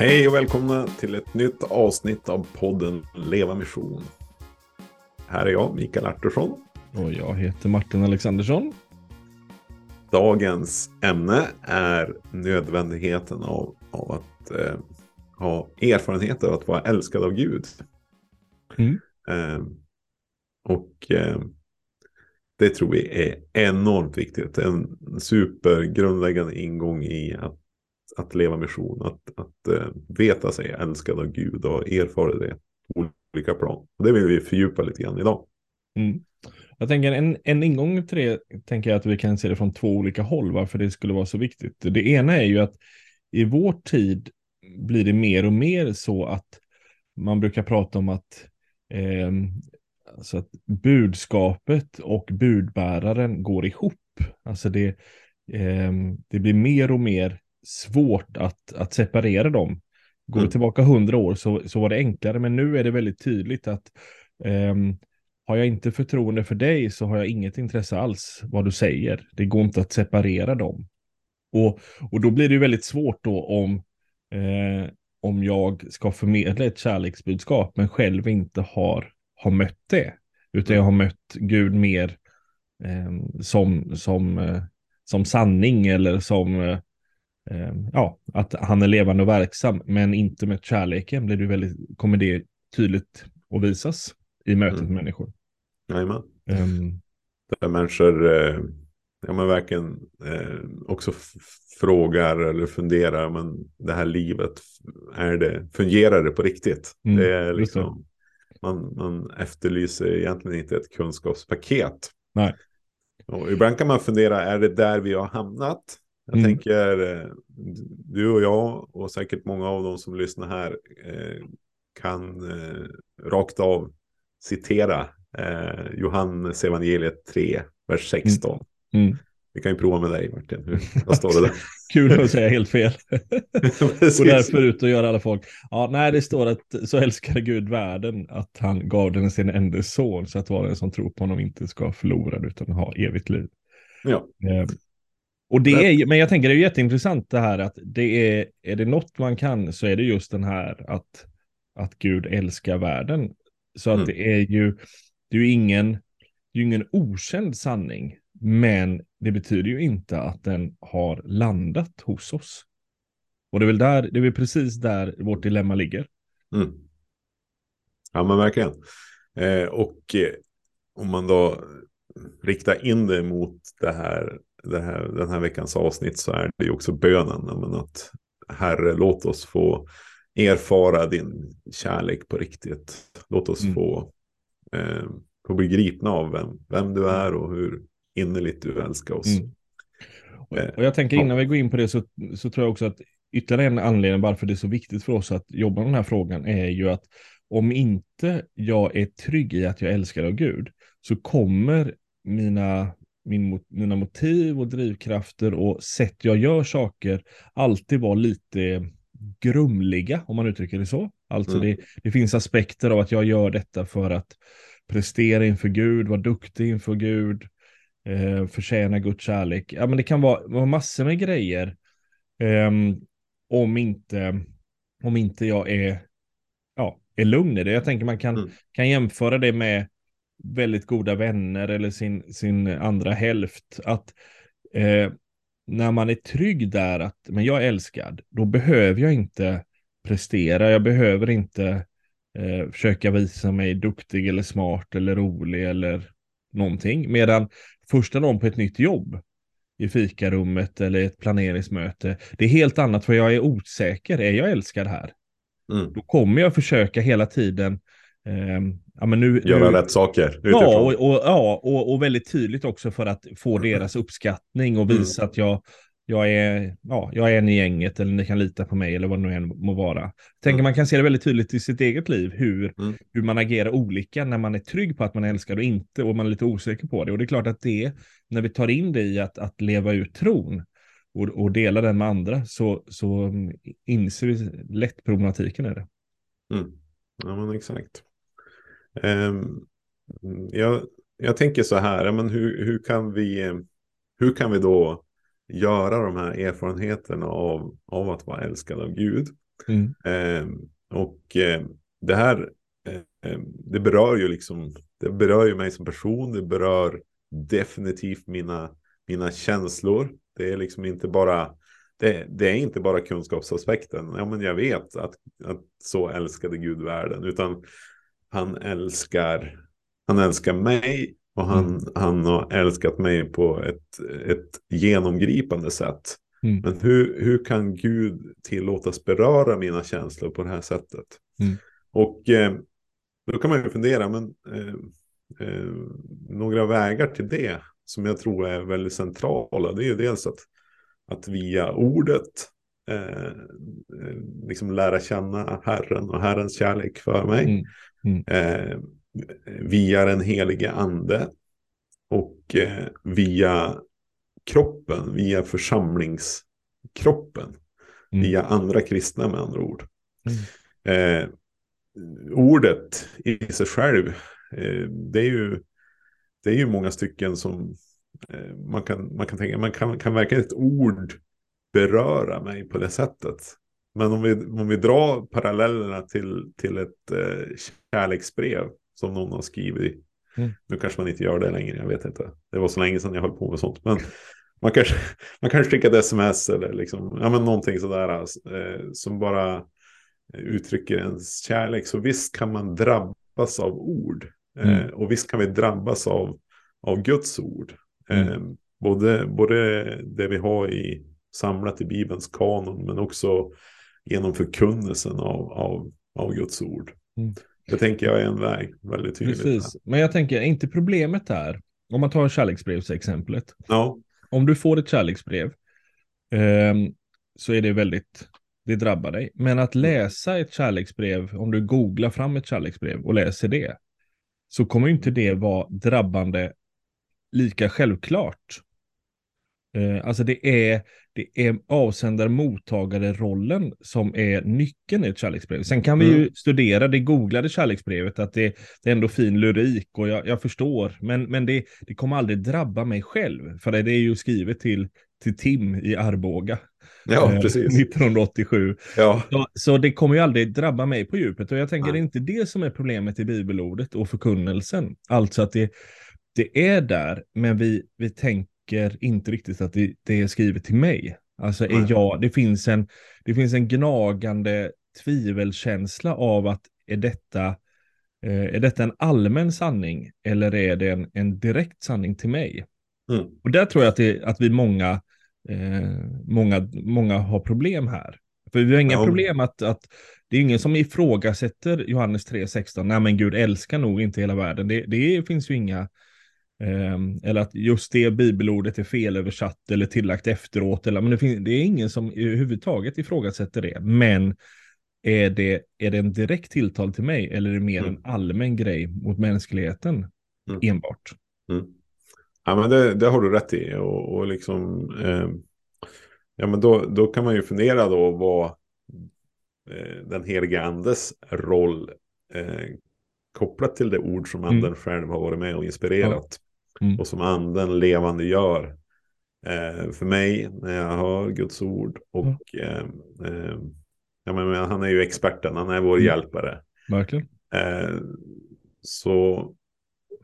Hej och välkomna till ett nytt avsnitt av podden Leva Mission. Här är jag, Mikael Artursson. Och jag heter Martin Alexandersson. Dagens ämne är nödvändigheten av, av att eh, ha erfarenhet av att vara älskad av Gud. Mm. Eh, och eh, det tror vi är enormt viktigt. En supergrundläggande ingång i att, att leva mission. Att, att uh, veta sig älskad av Gud och erfara det på olika plan. Och det vill vi fördjupa lite grann idag. Mm. Jag tänker en, en ingång till det tänker jag att vi kan se det från två olika håll varför det skulle vara så viktigt. Det ena är ju att i vår tid blir det mer och mer så att man brukar prata om att eh, alltså att budskapet och budbäraren går ihop. Alltså det, eh, det blir mer och mer svårt att, att separera dem. Går mm. tillbaka hundra år så, så var det enklare, men nu är det väldigt tydligt att eh, har jag inte förtroende för dig så har jag inget intresse alls vad du säger. Det går inte att separera dem. Och, och då blir det ju väldigt svårt då om, eh, om jag ska förmedla ett kärleksbudskap men själv inte har har mött det. Utan jag har mött Gud mer eh, som, som, eh, som sanning eller som eh, ja, att han är levande och verksam. Men inte med kärleken blir det väldigt, kommer det tydligt att visas i mötet mm. med människor. Jajamän. Um, Där människor eh, ja, men verkligen eh, också frågar eller funderar, men det här livet, är det, fungerar det på riktigt? Mm, det är liksom man, man efterlyser egentligen inte ett kunskapspaket. Nej. Och ibland kan man fundera, är det där vi har hamnat? Jag mm. tänker, eh, du och jag och säkert många av dem som lyssnar här eh, kan eh, rakt av citera Johannes evangeliet 3, vers 16. Mm. Mm. Vi kan ju prova med dig Martin. Vad står det där? Kul att säga helt fel. och därför ut och göra alla folk. Ja, nej, det står att så älskar Gud världen att han gav den sin enda son så att var den som tror på honom inte ska förlora utan ha evigt liv. Ja. Och det är, men jag tänker det är jätteintressant det här att det är, är det något man kan så är det just den här att, att Gud älskar världen. Så att mm. det är ju, det är ju ingen, det är ingen okänd sanning. Men det betyder ju inte att den har landat hos oss. Och det är väl, där, det är väl precis där vårt dilemma ligger. Mm. Ja, men verkligen. Eh, och eh, om man då riktar in det mot det här, här, den här veckans avsnitt så är det ju också bönen. Men att Herre, låt oss få erfara din kärlek på riktigt. Låt oss mm. få, eh, få bli gripna av vem, vem du är och hur, innerligt du älskar oss. Mm. Eh, och jag tänker innan vi går in på det så, så tror jag också att ytterligare en anledning varför det är så viktigt för oss att jobba med den här frågan är ju att om inte jag är trygg i att jag älskar av Gud så kommer mina, min, mina motiv och drivkrafter och sätt jag gör saker alltid vara lite grumliga om man uttrycker det så. Alltså mm. det, det finns aspekter av att jag gör detta för att prestera inför Gud, vara duktig inför Gud, eh, förtjänar Guds kärlek. Ja, men det kan vara, vara massor med grejer. Eh, om, inte, om inte jag är, ja, är lugn i det. Jag tänker man kan, mm. kan jämföra det med väldigt goda vänner eller sin, sin andra hälft. Att eh, när man är trygg där att men jag är älskad, då behöver jag inte prestera. Jag behöver inte eh, försöka visa mig duktig eller smart eller rolig eller någonting. Medan första dagen på ett nytt jobb i fikarummet eller ett planeringsmöte. Det är helt annat för jag är osäker. Är jag älskad här? Mm. Då kommer jag försöka hela tiden ja, men nu, Göra nu, rätt saker. Ja och, och, ja, och, och, väldigt tydligt också för att få deras uppskattning och visa mm. att jag, jag är, ja, jag är en i gänget eller ni kan lita på mig eller vad det nu än må vara. Tänker mm. man kan se det väldigt tydligt i sitt eget liv hur, mm. hur man agerar olika när man är trygg på att man älskar och inte och man är lite osäker på det. Och det är klart att det, när vi tar in det i att, att leva ut tron och, och dela den med andra så, så inser vi lätt problematiken i det. Mm. Ja men exakt. Um, jag, jag tänker så här, men hur, hur, kan vi, hur kan vi då göra de här erfarenheterna av, av att vara älskad av Gud. Mm. Eh, och eh, det här, det berör ju liksom, det berör ju mig som person, det berör definitivt mina, mina känslor. Det är liksom inte bara, det, det är inte bara kunskapsaspekten. Ja, men jag vet att, att så älskade Gud världen, utan han älskar, han älskar mig och han, mm. han har älskat mig på ett, ett genomgripande sätt. Mm. Men hur, hur kan Gud tillåtas beröra mina känslor på det här sättet? Mm. Och eh, då kan man ju fundera, men eh, eh, några vägar till det som jag tror är väldigt centrala, det är ju dels att, att via ordet eh, liksom lära känna Herren och Herrens kärlek för mig. Mm. Mm. Eh, via den helige ande och eh, via kroppen, via församlingskroppen, mm. via andra kristna med andra ord. Mm. Eh, ordet i sig själv, eh, det, är ju, det är ju många stycken som eh, man, kan, man kan tänka, man kan, kan verkligen ett ord beröra mig på det sättet. Men om vi, om vi drar parallellerna till, till ett eh, kärleksbrev som någon har skrivit. Mm. Nu kanske man inte gör det längre, jag vet inte. Det var så länge sedan jag höll på med sånt. Men man kanske, man kanske skickar ett sms eller liksom, ja, men någonting sådär eh, som bara uttrycker ens kärlek. Så visst kan man drabbas av ord. Eh, mm. och visst kan vi drabbas av, av Guds ord. Mm. Eh, både, både det vi har i, samlat i Bibelns kanon men också genom förkunnelsen av, av, av Guds ord. Mm. Det tänker jag är en väg, väldigt tydligt. Precis. Men jag tänker, är inte problemet här, om man tar kärleksbrevsexemplet. Ja. Om du får ett kärleksbrev eh, så är det väldigt, det drabbar dig. Men att mm. läsa ett kärleksbrev, om du googlar fram ett kärleksbrev och läser det, så kommer inte det vara drabbande lika självklart. Eh, alltså det är, det är avsändare-mottagare-rollen som är nyckeln i ett kärleksbrev. Sen kan vi ju mm. studera det googlade kärleksbrevet, att det, det är ändå fin lyrik och jag, jag förstår, men, men det, det kommer aldrig drabba mig själv, för det är ju skrivet till, till Tim i Arboga. Ja, eh, precis. 1987. Ja. Så, så, det kommer ju aldrig drabba mig på djupet. Och jag tänker, Nej. det är inte det som är problemet i bibelordet och förkunnelsen. Alltså att det, det är där, men vi, vi tänker tycker inte riktigt att det, det är skrivet till mig. Alltså är jag, det finns en, det finns en gnagande tvivelkänsla av att är detta, eh, är detta en allmän sanning eller är det en, en direkt sanning till mig? Mm. Och där tror jag att, det, att vi många, eh, många, många har problem här. För vi har inga ja. problem att, att det är ingen som ifrågasätter Johannes 3.16, nej men Gud älskar nog inte hela världen. Det, det finns ju inga, eller att just det bibelordet är felöversatt eller tillagt efteråt. Eller, men det, finns, det är ingen som överhuvudtaget ifrågasätter det. Men är det, är det en direkt tilltal till mig eller är det mer mm. en allmän grej mot mänskligheten mm. enbart? Mm. Ja, men det, det, har du rätt i. Och, och liksom, eh, ja, men då, då kan man ju fundera då vad eh, den heliga andes roll eh, kopplat till det ord som anden mm. själv har varit med och inspirerat. Mm. Och som anden levande gör. Eh, för mig när jag hör Guds ord. Och mm. eh, ja, men, han är ju experten, han är vår mm. hjälpare. Verkligen. Eh, så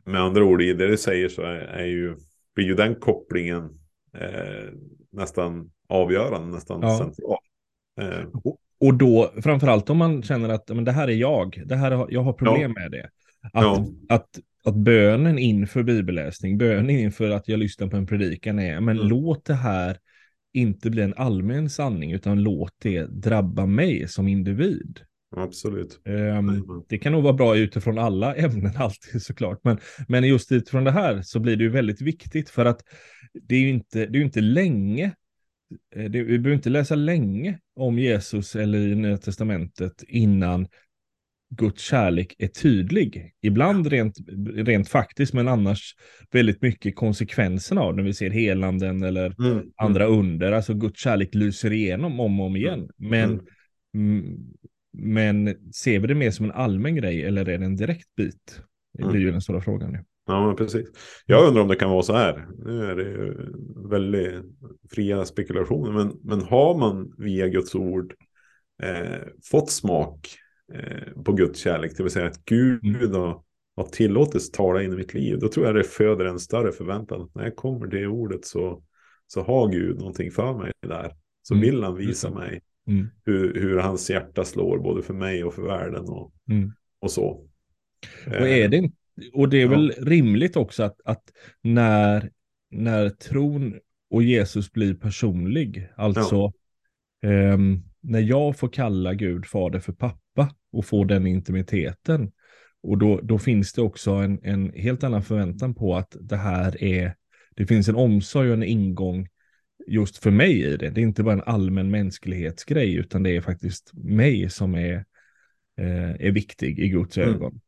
med andra ord, i det du säger så är, är ju, blir ju den kopplingen eh, nästan avgörande, nästan ja. central. Eh. Och, och då, framförallt om man känner att men det här är jag, det här, jag har problem ja. med det. Att, ja. att att bönen inför bibelläsning, bönen inför att jag lyssnar på en predikan är, men mm. låt det här inte bli en allmän sanning, utan låt det drabba mig som individ. Absolut. Um, det kan nog vara bra utifrån alla ämnen alltid såklart, men, men just utifrån det här så blir det ju väldigt viktigt för att det är ju inte, det är inte länge eh, det, vi behöver inte läsa länge om Jesus eller i Nya Testamentet innan Guds kärlek är tydlig. Ibland rent, rent faktiskt, men annars väldigt mycket konsekvenserna av när vi ser helanden eller mm. mm. andra under. Alltså Guds kärlek lyser igenom om och om igen. Mm. Men, mm. men ser vi det mer som en allmän grej eller är det en direkt bit? Det blir ju den stora frågan. Nu. Ja, men precis. Jag undrar om det kan vara så här. Nu är det ju väldigt fria spekulationer. Men, men har man via Guds ord eh, fått smak eh, på Guds kärlek, det vill säga att Gud mm. har, har tillåtits tala in i mitt liv, då tror jag det föder en större förväntan. När jag kommer det ordet så, så har Gud någonting för mig där. Så mm. vill han visa mig mm. hur, hur hans hjärta slår, både för mig och för världen och, mm. och så. Och, är eh, det, och det är väl ja. rimligt också att, att när, när tron och Jesus blir personlig, alltså ja. um, när jag får kalla Gud fader för pappa och får den intimiteten, och då, då finns det också en, en helt annan förväntan på att det här är, det finns en omsorg och en ingång just för mig i det. Det är inte bara en allmän mänsklighetsgrej, utan det är faktiskt mig som är, eh, är viktig i Guds mm. ögon.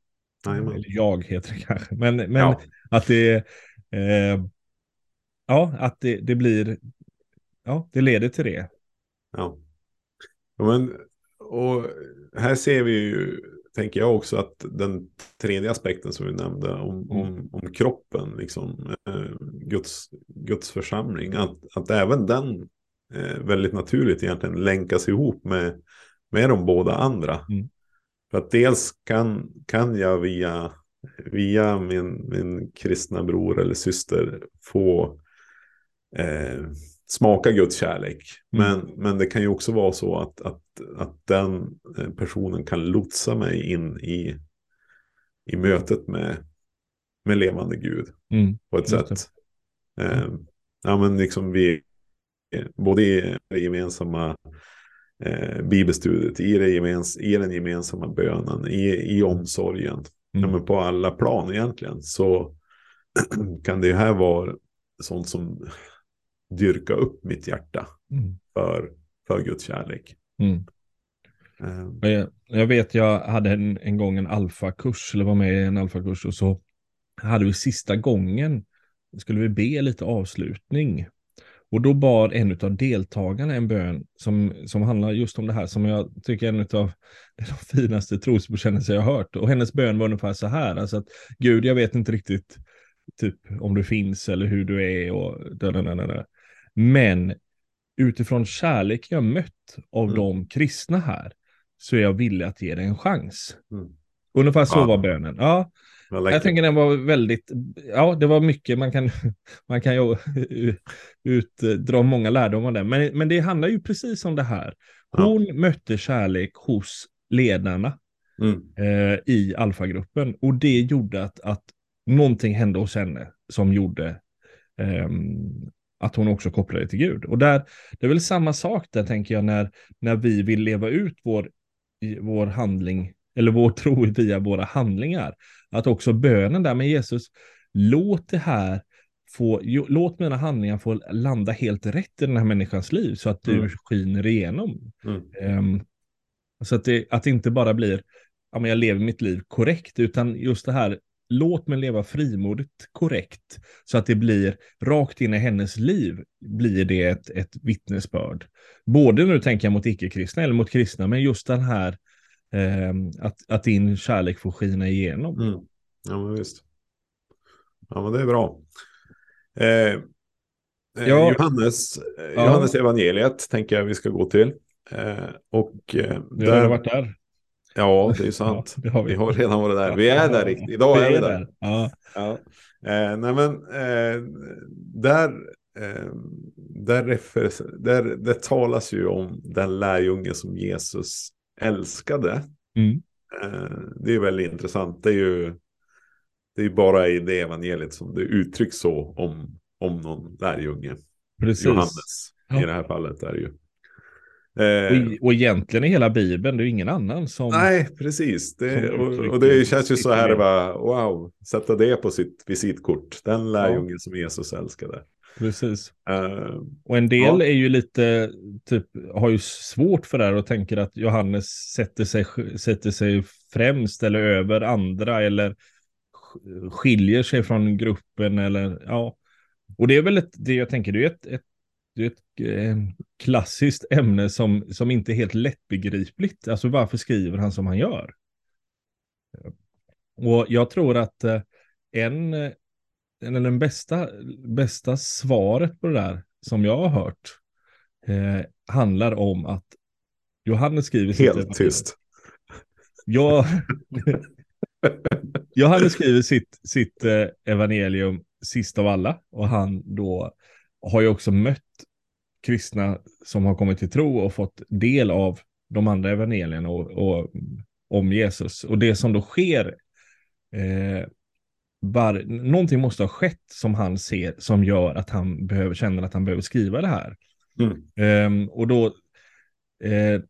Eller jag heter det kanske. Men, men ja. att det, eh, ja, att det, det blir, ja, det leder till det. Ja. ja men, och här ser vi ju, tänker jag också, att den tredje aspekten som vi nämnde om, mm. om, om kroppen, liksom, eh, Guds, Guds församling, att, att även den eh, väldigt naturligt egentligen länkas ihop med, med de båda andra. Mm. För att dels kan, kan jag via, via min, min kristna bror eller syster få eh, smaka Guds kärlek. Mm. Men, men det kan ju också vara så att, att, att den eh, personen kan lotsa mig in i, i mötet med, med levande Gud mm. på ett sätt. Eh, ja, men liksom vi, både i det gemensamma eh, bibelstudiet, i, det gemens, i den gemensamma bönen, i, i omsorgen, mm. ja, men på alla plan egentligen, så kan det här vara sånt som dyrka upp mitt hjärta mm. för, för Guds kärlek. Mm. Um. Jag, jag, vet, jag hade en, en gång en alfakurs, eller var med i en alfakurs, och så hade vi sista gången, skulle vi be lite avslutning. Och då bad en av deltagarna en bön som, som handlar just om det här, som jag tycker är en av de finaste trosbekännelser jag har hört. Och hennes bön var ungefär så här, alltså att Gud, jag vet inte riktigt typ om du finns eller hur du är och da, da, da, da. Men utifrån kärlek jag mött av mm. de kristna här så är jag villig att ge det en chans. Mm. Ungefär så ja. var bönen. Ja, jag tänker den var väldigt, ja det var mycket, man kan, man kan ju ut, dra många lärdomar det. Men, men det handlar ju precis om det här. Hon ja. mötte kärlek hos ledarna mm. eh, i alfagruppen och det gjorde att, att någonting hände hos henne som gjorde eh, att hon också kopplade det till Gud. Och där, det är väl samma sak där tänker jag när, när vi vill leva ut vår, vår handling eller vår tro via våra handlingar. Att också bönen där med Jesus, låt det här få, låt mina handlingar få landa helt rätt i den här människans liv så att du mm. skiner igenom. Mm. Um, så att det, att det inte bara blir, ja men jag lever mitt liv korrekt, utan just det här, låt mig leva frimodigt korrekt så att det blir rakt in i hennes liv blir det ett, ett vittnesbörd. Både nu tänker jag mot icke-kristna eller mot kristna, men just den här eh, att, att din kärlek får skina igenom. Mm. Ja, men visst. Ja, men det är bra. Eh, eh ja. Johannes, ja. Johannes evangeliet tänker jag vi ska gå till. Eh, och eh, där... har varit där. Ja, det är sant. Ja, har vi. vi. har redan varit där. Vi är där riktigt. Idag vi är, vi där. där. Ja. Ja. Eh, nej, men eh, där, eh, där, refer, där, där talas ju om den lärjunge som Jesus älskade. Mm. Eh, det är väldigt intressant. Det är ju det är bara i det evangeliet som det uttrycks så om, om någon lärjunge. Precis. Johannes ja. i det här fallet är det ju. Eh, och, och egentligen i hela Bibeln, det är ingen annan som... Nej, precis. Det, och, och, det känns ju så här, bara, wow, sätta det på sitt visitkort. Den lärjungen ja. som Jesus älskade. Precis. Uh, och en del ja. är ju lite, typ, har ju svårt för det här och tänker att Johannes sätter sig, sätter sig främst eller över andra eller skiljer sig från gruppen eller ja. Och det är väl ett, det jag tänker, det är ett, ett, det är ett eh, klassiskt ämne som, som inte är helt lättbegripligt. Alltså varför skriver han som han gör? Och jag tror att eh, en eller den bästa, bästa svaret på det där som jag har hört eh, handlar om att Johannes skriver Helt tyst. Ja, Johannes skriver sitt, sitt eh, evangelium sist av alla och han då har ju också mött kristna som har kommit till tro och fått del av de andra evangelierna och, och om Jesus. Och det som då sker, eh, var, någonting måste ha skett som han ser som gör att han behöver, känner att han behöver skriva det här. Mm. Eh, och då, eh,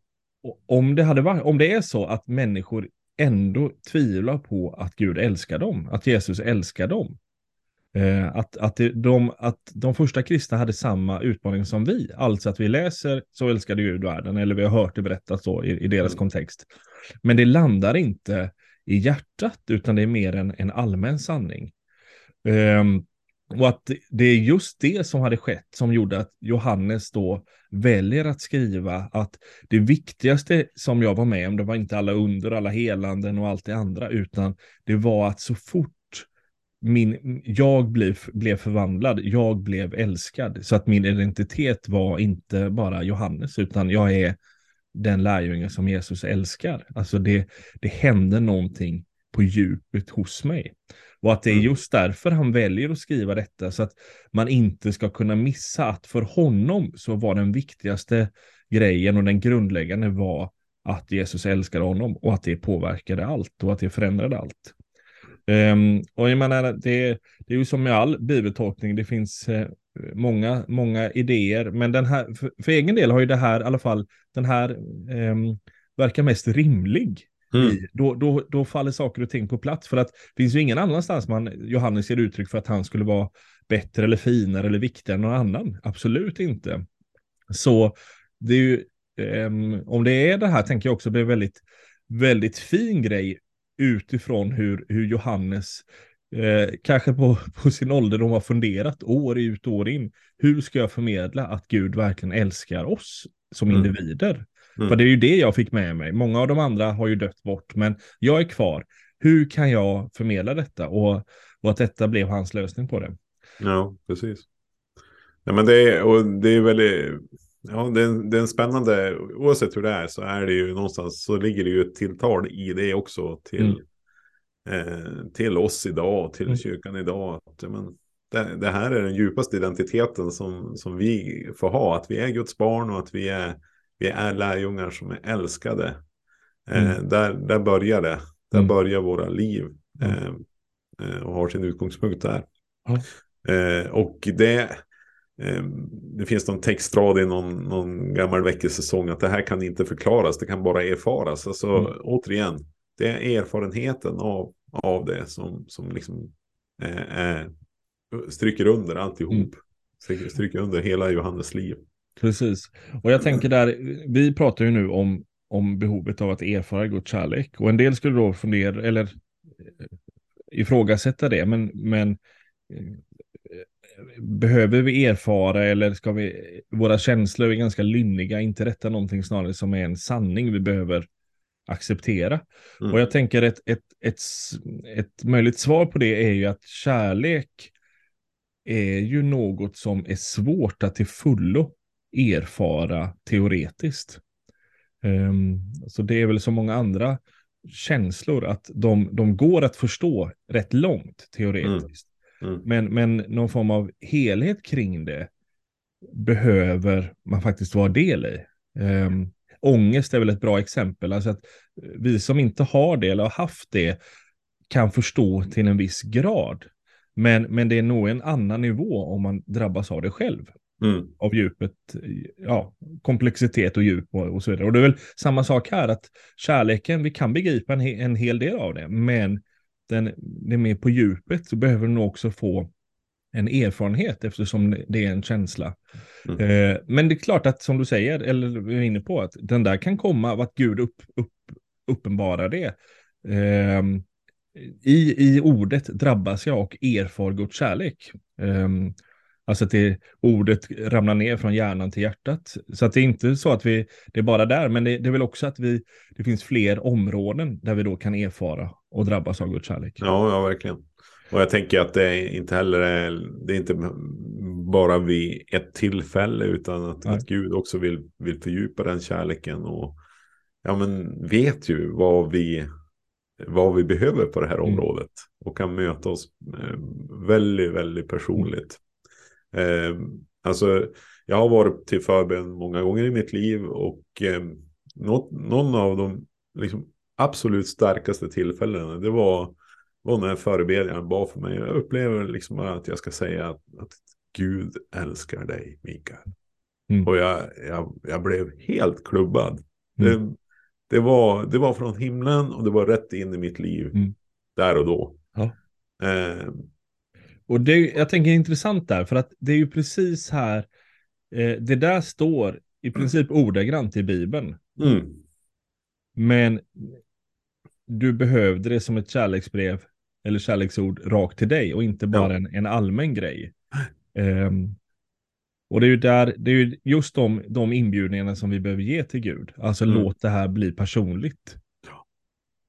om, det hade varit, om det är så att människor ändå tvivlar på att Gud älskar dem, att Jesus älskar dem, Eh, att, att, de, att de första kristna hade samma utmaning som vi, alltså att vi läser så älskade Gud världen, eller vi har hört det berättas så i, i deras mm. kontext. Men det landar inte i hjärtat, utan det är mer en, en allmän sanning. Eh, och att det är just det som hade skett som gjorde att Johannes då väljer att skriva att det viktigaste som jag var med om, det var inte alla under, alla helanden och allt det andra, utan det var att så fort min, jag blev, blev förvandlad, jag blev älskad. Så att min identitet var inte bara Johannes, utan jag är den lärjunge som Jesus älskar. Alltså det, det hände någonting på djupet hos mig. Och att det är mm. just därför han väljer att skriva detta, så att man inte ska kunna missa att för honom så var den viktigaste grejen och den grundläggande var att Jesus älskade honom och att det påverkade allt och att det förändrade allt. Um, och jag menar, det, det är ju som med all bibeltolkning, det finns eh, många, många idéer, men den här, för, för, egen del har ju det här, i alla fall, den här um, verkar mest rimlig. Mm. I, då, då, då faller saker och ting på plats, för att det finns ju ingen annanstans man, Johannes ger uttryck för att han skulle vara bättre eller finare eller viktigare än någon annan. Absolut inte. Så det är ju, um, om det är det här tänker jag också blir väldigt, väldigt fin grej utifrån hur, hur Johannes eh, kanske på, på sin de har funderat år ut och år in. Hur ska jag förmedla att Gud verkligen älskar oss som mm. individer? Mm. För det är ju det jag fick med mig. Många av de andra har ju dött bort, men jag är kvar. Hur kan jag förmedla detta? Och, och att detta blev hans lösning på det. Ja, precis. Ja, men det, är, och det är väldigt Ja, det är, det är en spännande, oavsett hur det är så är det ju någonstans så ligger det ju ett tilltal i det också till, mm. eh, till oss idag, till mm. kyrkan idag. Att, men, det, det, här är den djupaste identiteten som, som vi får ha, att vi är Guds barn och att vi är, vi är lärjungar som är älskade. Eh, mm. där, där börjar det, där mm. börjar våra liv mm. eh, eh, och har sin utgångspunkt där. Eh, och det det finns någon textrad i någon, någon gammal väckelsesäsong att det här kan inte förklaras, det kan bara erfaras. Alltså mm. återigen, det är erfarenheten av, av det som, som liksom eh, är, stryker under alltihop. Mm. Stryker, under hela Johannes liv. Precis. Och jag tänker där, vi pratar ju nu om, om behovet av att erfara Guds kärlek. Och en del skulle då fundera, eller eh, ifrågasätta det, men, men eh, behöver vi erfara eller ska vi, våra känslor är ganska lynniga, inte detta någonting snarare som är en sanning vi behöver acceptera. Mm. Och jag tänker ett, ett, ett, ett möjligt svar på det är ju att kärlek är ju något som är svårt att till fullo erfara teoretiskt. Um, så det är väl som många andra känslor att de, de går att förstå rätt långt teoretiskt. Mm. Men, men någon form av helhet kring det behöver man faktiskt vara del i. Um, ångest är väl ett bra exempel. Alltså att vi som inte har det eller har haft det kan förstå till en viss grad. Men, men det är nog en annan nivå om man drabbas av det själv. Mm. Av djupet, ja, komplexitet och djup och, och, så vidare. Och det är väl samma sak här, att kärleken, vi kan begripa en, en hel del av det, men den, det är mer på djupet så behöver den också få en erfarenhet eftersom det är en känsla. Mm. Eh, men det är klart att som du säger, eller vi är inne på, att den där kan komma av att Gud upp, upp, uppenbarar det. Eh, i, I ordet drabbas jag och erfar Guds kärlek. Eh, Alltså att det, ordet ramlar ner från hjärnan till hjärtat. Så att det är inte så att vi, det är bara där, men det, det är väl också att vi, det finns fler områden där vi då kan erfara och drabbas av Guds kärlek. Ja, ja, verkligen. Och jag tänker att det inte heller är, det är inte bara vid ett tillfälle utan att, att Gud också vill, vill fördjupa den kärleken och ja, men vet ju vad vi, vad vi behöver på det här mm. området och kan möta oss eh, väldigt, väldigt personligt. Eh, alltså, jag har varit till förbön många gånger i mitt liv och eh, något, någon av de liksom, absolut starkaste tillfällena det var, var när förebedjaren bad för mig. Jag upplever liksom att jag ska säga att, att Gud älskar dig, Mikael. Mm. Och jag, jag, jag blev helt klubbad. Mm. Det, det, var, det var från himlen och det var rätt in i mitt liv. Mm. Där och då. Ja. Eh. Och det, jag tänker intressant där, för att det är ju precis här, eh, det där står i princip ordagrant i Bibeln. Mm. Men du behövde det som ett kärleksbrev eller kärleksord rakt till dig och inte bara ja. en, en allmän grej. Um, och det är ju där, det är ju just de, de inbjudningarna som vi behöver ge till Gud. Alltså mm. låt det här bli personligt. Ja,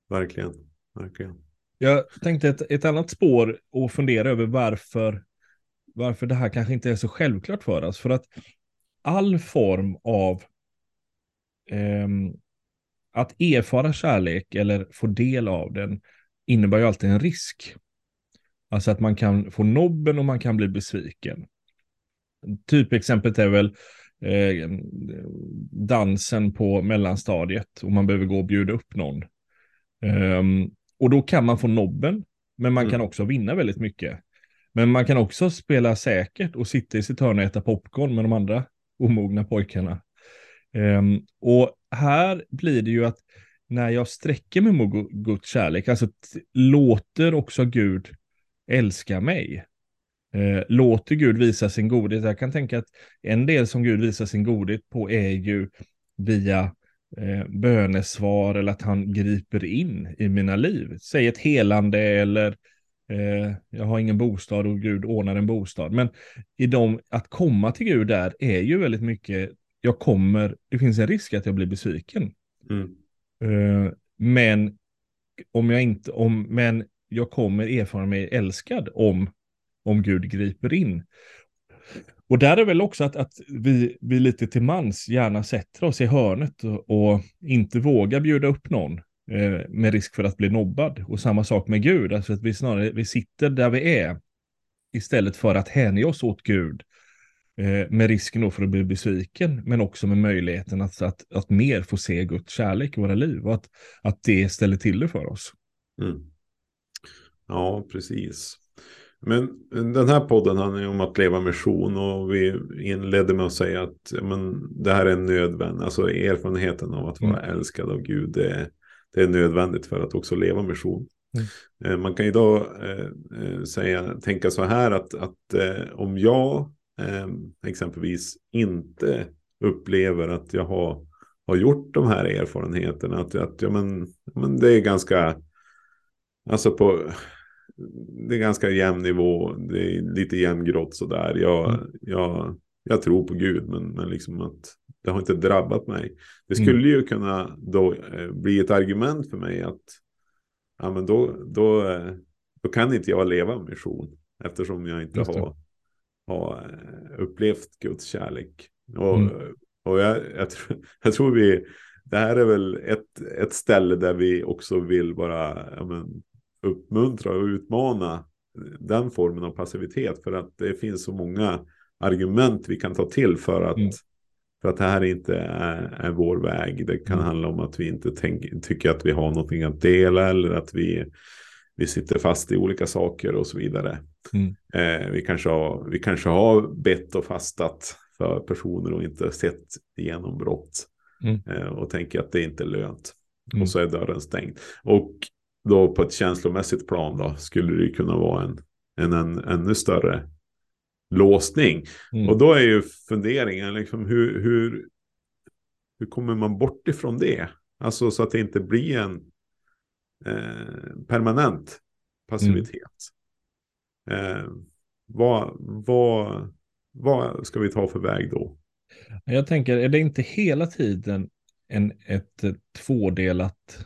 verkligen, verkligen. Jag tänkte ett, ett annat spår och fundera över varför, varför det här kanske inte är så självklart för oss. För att all form av um, att erfara kärlek eller få del av den innebär ju alltid en risk. Alltså att man kan få nobben och man kan bli besviken. Typexemplet är väl eh, dansen på mellanstadiet och man behöver gå och bjuda upp någon. Um, och då kan man få nobben, men man mm. kan också vinna väldigt mycket. Men man kan också spela säkert och sitta i sitt hörn och äta popcorn med de andra omogna pojkarna. Um, och här blir det ju att när jag sträcker mig mot Guds kärlek, alltså låter också Gud älska mig. Eh, låter Gud visa sin godhet. Jag kan tänka att en del som Gud visar sin godhet på är ju via eh, bönesvar eller att han griper in i mina liv. Säg ett helande eller eh, jag har ingen bostad och Gud ordnar en bostad. Men i dem, att komma till Gud där är ju väldigt mycket, jag kommer, det finns en risk att jag blir besviken. Mm. Eh, men om jag inte, om, men jag kommer erfara mig älskad om, om Gud griper in. Och där är väl också att, att vi, vi lite till mans gärna sätter oss i hörnet och, och inte vågar bjuda upp någon eh, med risk för att bli nobbad. Och samma sak med Gud, alltså att vi snarare vi sitter där vi är istället för att hänge oss åt Gud eh, med risken då för att bli besviken, men också med möjligheten att, att, att mer få se Guds kärlek i våra liv och att, att det ställer till det för oss. Mm. Ja, precis. Men den här podden handlar ju om att leva mission och vi inledde med att säga att men, det här är nödvändigt. Alltså erfarenheten av att vara mm. älskad av Gud, det, det, är nödvändigt för att också leva mission. Mm. Eh, man kan ju då eh, eh, säga, tänka så här att, att eh, om jag eh, exempelvis inte upplever att jag har, har gjort de här erfarenheterna, att, att ja, men, men det är ganska, alltså på det är ganska jämn nivå. Det är lite jämngrått sådär. Jag, mm. jag, jag tror på Gud, men, men liksom att det har inte drabbat mig. Det mm. skulle mm. ju kunna då eh, bli ett argument för mig att ja, men då, då, eh, då kan inte jag leva mission eftersom jag inte har, har eh, upplevt Guds kärlek. Och, mm. och jag, jag, tror, jag tror vi, det här är väl ett, ett ställe där vi också vill bara ja, men, uppmuntra och utmana den formen av passivitet. För att det finns så många argument vi kan ta till för att, mm. för att det här inte är, är vår väg. Det kan mm. handla om att vi inte tänk, tycker att vi har någonting att dela eller att vi, vi sitter fast i olika saker och så vidare. Mm. Eh, vi, kanske har, vi kanske har bett och fastat för personer och inte sett genombrott. Mm. Eh, och tänker att det inte är lönt. Mm. Och så är dörren stängd. Och då på ett känslomässigt plan då skulle det kunna vara en, en, en ännu större låsning. Mm. Och då är ju funderingen liksom hur, hur, hur kommer man bort ifrån det? Alltså så att det inte blir en eh, permanent passivitet. Mm. Eh, vad, vad, vad ska vi ta för väg då? Jag tänker, är det inte hela tiden en, ett tvådelat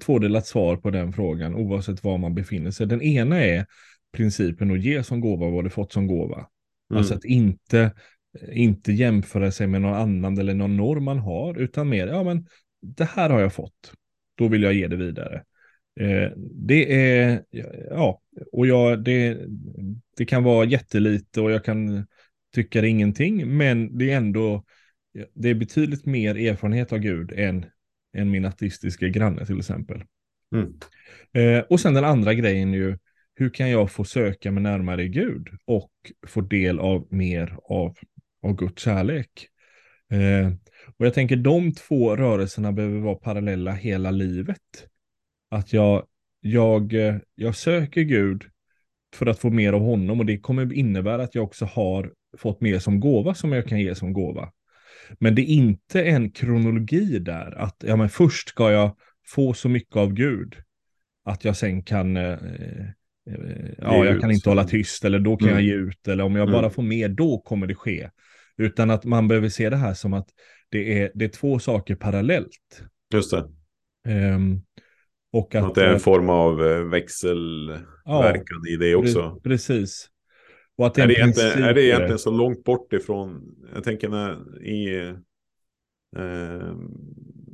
tvådelat svar på den frågan oavsett var man befinner sig. Den ena är principen att ge som gåva vad du fått som gåva. Mm. Alltså att inte, inte jämföra sig med någon annan eller någon norm man har, utan mer, ja men det här har jag fått, då vill jag ge det vidare. Eh, det är, ja, och jag, det, det kan vara jättelite och jag kan tycka det är ingenting, men det är ändå, det är betydligt mer erfarenhet av Gud än, än min ateistiska granne till exempel. Mm. Eh, och sen den andra grejen ju, hur kan jag få söka mig närmare Gud och få del av mer av, av Guds kärlek? Eh, och jag tänker de två rörelserna behöver vara parallella hela livet. Att jag, jag, jag söker Gud för att få mer av honom och det kommer innebära att jag också har fått mer som gåva som jag kan ge som gåva. Men det är inte en kronologi där att ja, men först ska jag få så mycket av Gud att jag sen kan eh, eh ja, jag kan inte hålla tyst eller då kan mm. jag ge ut eller om jag bara mm. får mer då kommer det ske. Utan att man behöver se det här som att det är, det är två saker parallellt. Just det. Um, och att, att, det är en form av eh, växelverkan ja, i det också. Precis. Och att det är, det är det egentligen så långt bort ifrån, jag tänker när i, eh,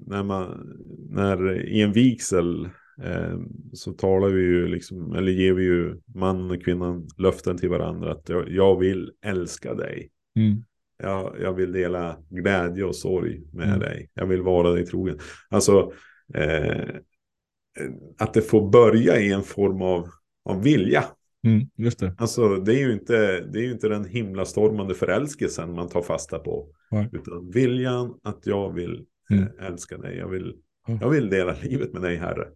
när man, när i en vigsel eh, så talar vi ju liksom, eller ger vi ju man och kvinnan löften till varandra att jag, jag vill älska dig. Mm. Jag, jag vill dela glädje och sorg med mm. dig. Jag vill vara dig trogen. Alltså, eh, att det får börja i en form av, av vilja. Mm, just det. Alltså, det är ju inte, det är ju inte den himlastormande förälskelsen man tar fasta på. Nej. Utan viljan att jag vill mm. eh, älska dig. Jag vill, jag vill dela livet med dig, Herre.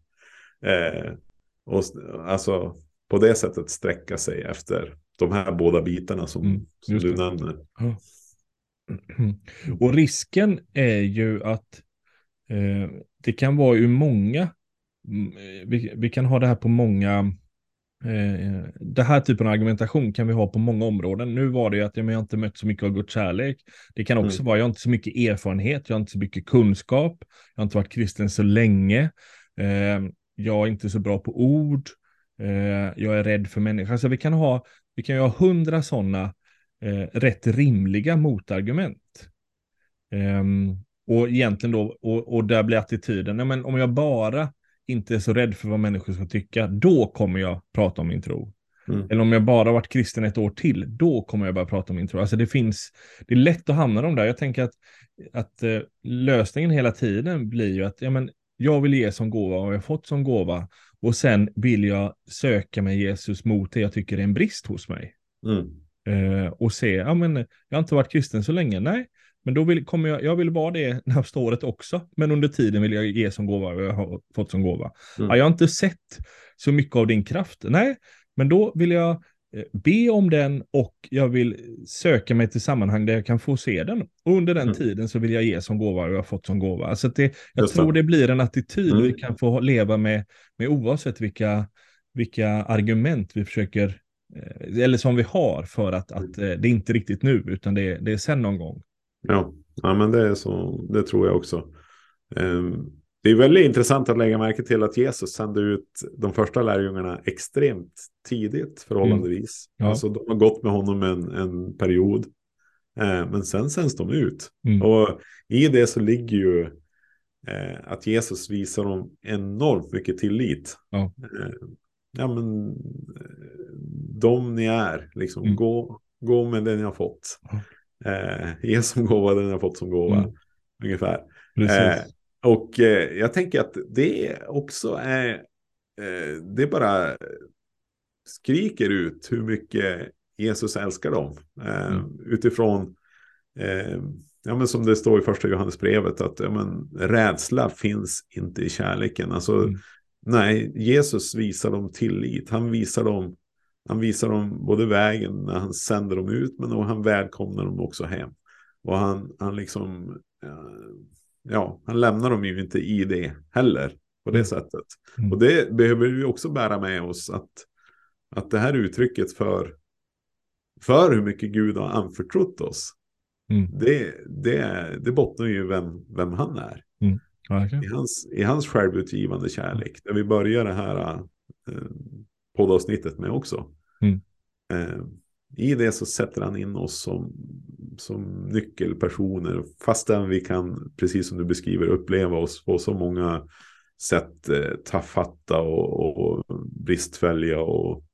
Eh, och alltså på det sättet sträcka sig efter de här båda bitarna som, mm, som du nämner. Ja. Och risken är ju att eh, det kan vara ur många, mm, vi, vi, kan ha det här på många, eh, det här typen av argumentation kan vi ha på många områden. Nu var det ju att jag, jag har inte mött så mycket av Guds kärlek. Det kan också mm. vara, jag har inte så mycket erfarenhet, jag har inte så mycket kunskap, jag har inte varit kristen så länge, eh, jag är inte så bra på ord, eh, jag är rädd för människor. Alltså vi kan ha, vi kan ju ha hundra sådana eh, rätt rimliga motargument. Um, och egentligen då, och, och där blir attityden, ja, men om jag bara inte är så rädd för vad människor ska tycka, då kommer jag prata om min tro. Mm. Eller om jag bara varit kristen ett år till, då kommer jag börja prata om min tro. Alltså det finns, det är lätt att hamna de där. Jag tänker att, att uh, lösningen hela tiden blir ju att ja, men, jag vill ge som gåva och jag har fått som gåva. Och sen vill jag söka med Jesus mot det jag tycker är en brist hos mig. Mm. Eh, och se, ja men jag har inte varit kristen så länge, nej, men då vill, kommer jag, jag vill vara det nästa året också, men under tiden vill jag ge som gåva jag har fått som gåva. Mm. Ja, jag har inte sett så mycket av din kraft, nej, men då vill jag eh, be om den och jag vill söka mig till sammanhang där jag kan få se den. Och under den mm. tiden så vill jag ge som gåva och jag har fått som gåva. Alltså det, jag Just tror det blir en attityd mm. vi kan få leva med, med oavsett vilka, vilka argument vi försöker eller som vi har för att, att eh, det är inte riktigt nu, utan det är, det är sen någon gång. Ja, ja men det är så, det tror jag också. Um, det är väldigt intressant att lägga märke till att Jesus sände ut de första lärjungarna extremt tidigt förhållandevis. Mm. Ja. Alltså de har gått med honom en, en period. Eh, men sen sänds de ut. Mm. Och i det så ligger ju eh, att Jesus visar dem enormt mycket tillit. Ja. Eh, ja men de ni är, liksom mm. gå, gå med det ni har fått. Eh, ge som gåva det ni har fått som gåva, mm. ungefär. Eh, och eh, jag tänker att det också är, eh, det bara skriker ut hur mycket Jesus älskar dem. Eh, mm. Utifrån, eh, ja, men som det står i första Johannesbrevet, att ja, men, rädsla finns inte i kärleken. Alltså, mm. Nej, Jesus visar dem tillit. Han visar dem, han visar dem både vägen när han sänder dem ut, men och han välkomnar dem också hem. Och han, han liksom, ja, han lämnar dem ju inte i det heller på det mm. sättet. Mm. Och det behöver vi också bära med oss att, att det här uttrycket för, för hur mycket Gud har anförtrott oss, mm. det, det, det bottnar ju vem, vem han är. Mm. I, hans, I hans självutgivande kärlek. Där vi börjar det här eh, poddavsnittet med också. Mm. Eh, i det så sätter han in oss som, som nyckelpersoner. Fastän vi kan, precis som du beskriver, uppleva oss på så många sätt eh, tafatta och, och bristfälliga och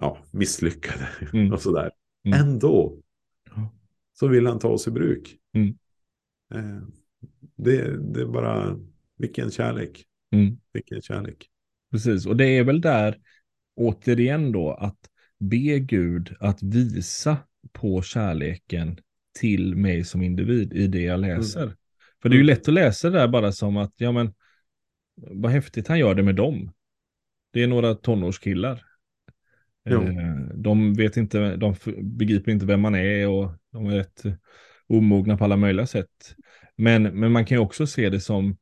ja, misslyckade mm. och sådär. Mm. Ändå så vill han ta oss i bruk. Mm. Eh, det, det är bara, vilken kärlek. Mm. Vilken kärlek. Precis, och det är väl där återigen då att be Gud att visa på kärleken till mig som individ i det jag läser. Mm. För det är ju lätt att läsa det där bara som att, ja men, vad häftigt han gör det med dem. Det är några tonårskillar. Jo. Eh, de vet inte, de begriper inte vem man är och de är rätt omogna på alla möjliga sätt. Men, men man kan ju också se det som,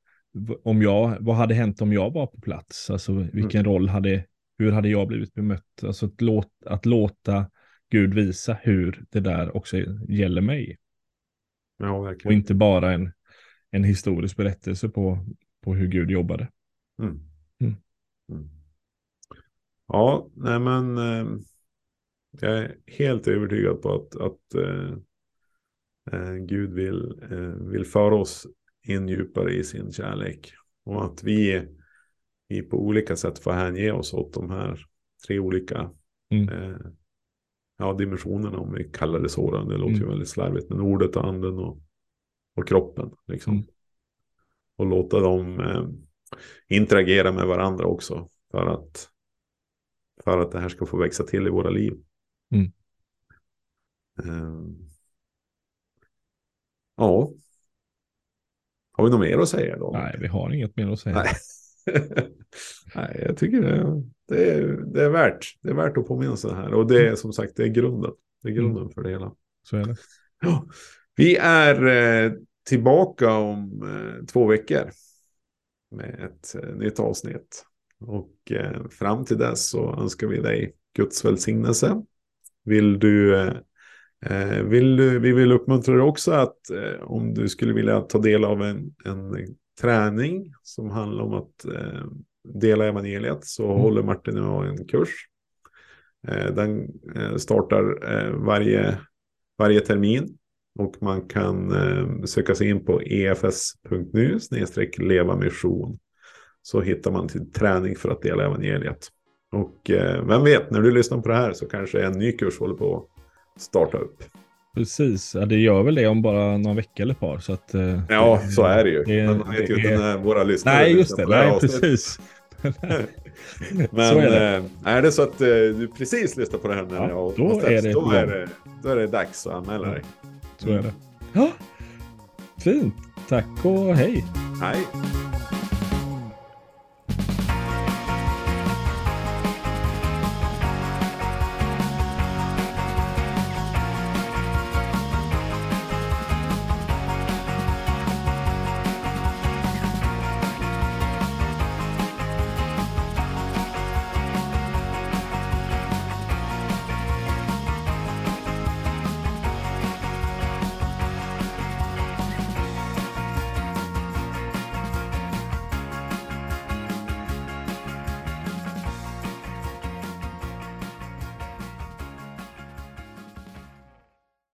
om jag, vad hade hänt om jag var på plats? Alltså vilken mm. roll hade, hur hade jag blivit bemött? Alltså att, låt, att låta Gud visa hur det där också gäller mig. Ja, verkligen. Och inte bara en, en historisk berättelse på, på hur Gud jobbade. Mm. Mm. mm. Ja, nej men eh, jag är helt övertygad på att, att eh, eh, Gud vill, eh, vill föra oss in djupare i sin kärlek. Och att vi, vi på olika sätt får hänge oss åt de här tre olika mm. eh, ja, dimensionerna om vi kallar det så. Det låter mm. ju väldigt slarvigt. Men ordet och anden och, och kroppen. Liksom. Mm. Och låta dem eh, interagera med varandra också. För att för att det här ska få växa till i våra liv. Mm. Ja. Har vi något mer att säga då? Nej, vi har inget mer att säga. Nej, Nej jag tycker det, det, är, det, är värt, det är värt att påminna sig här. Och det är mm. som sagt det är grunden. Det är grunden mm. för det hela. Så är det. Ja, vi är eh, tillbaka om eh, två veckor med ett eh, nytt avsnitt. Och eh, fram till dess så önskar vi dig Guds välsignelse. Vill du, eh, vill du, vi vill uppmuntra dig också att eh, om du skulle vilja ta del av en, en träning som handlar om att eh, dela evangeliet så mm. håller Martin och en kurs. Eh, den startar varje, varje termin och man kan söka sig in på efs.nu leva mission så hittar man till träning för att dela evangeliet. Och eh, vem vet, när du lyssnar på det här så kanske en ny kurs håller på starta upp. Precis, ja, det gör väl det om bara någon vecka eller ett par. Så att, eh, ja, så är det ju. Det, Men man vet ju inte när våra lyssnare Nej, just det. Nej, precis. Men är det. Eh, är det så att eh, du precis lyssnar på det här när ja, jag då, är det, då, är det, då är det dags att anmäla dig. Så är det. Ja, fint. Tack och hej. Hej.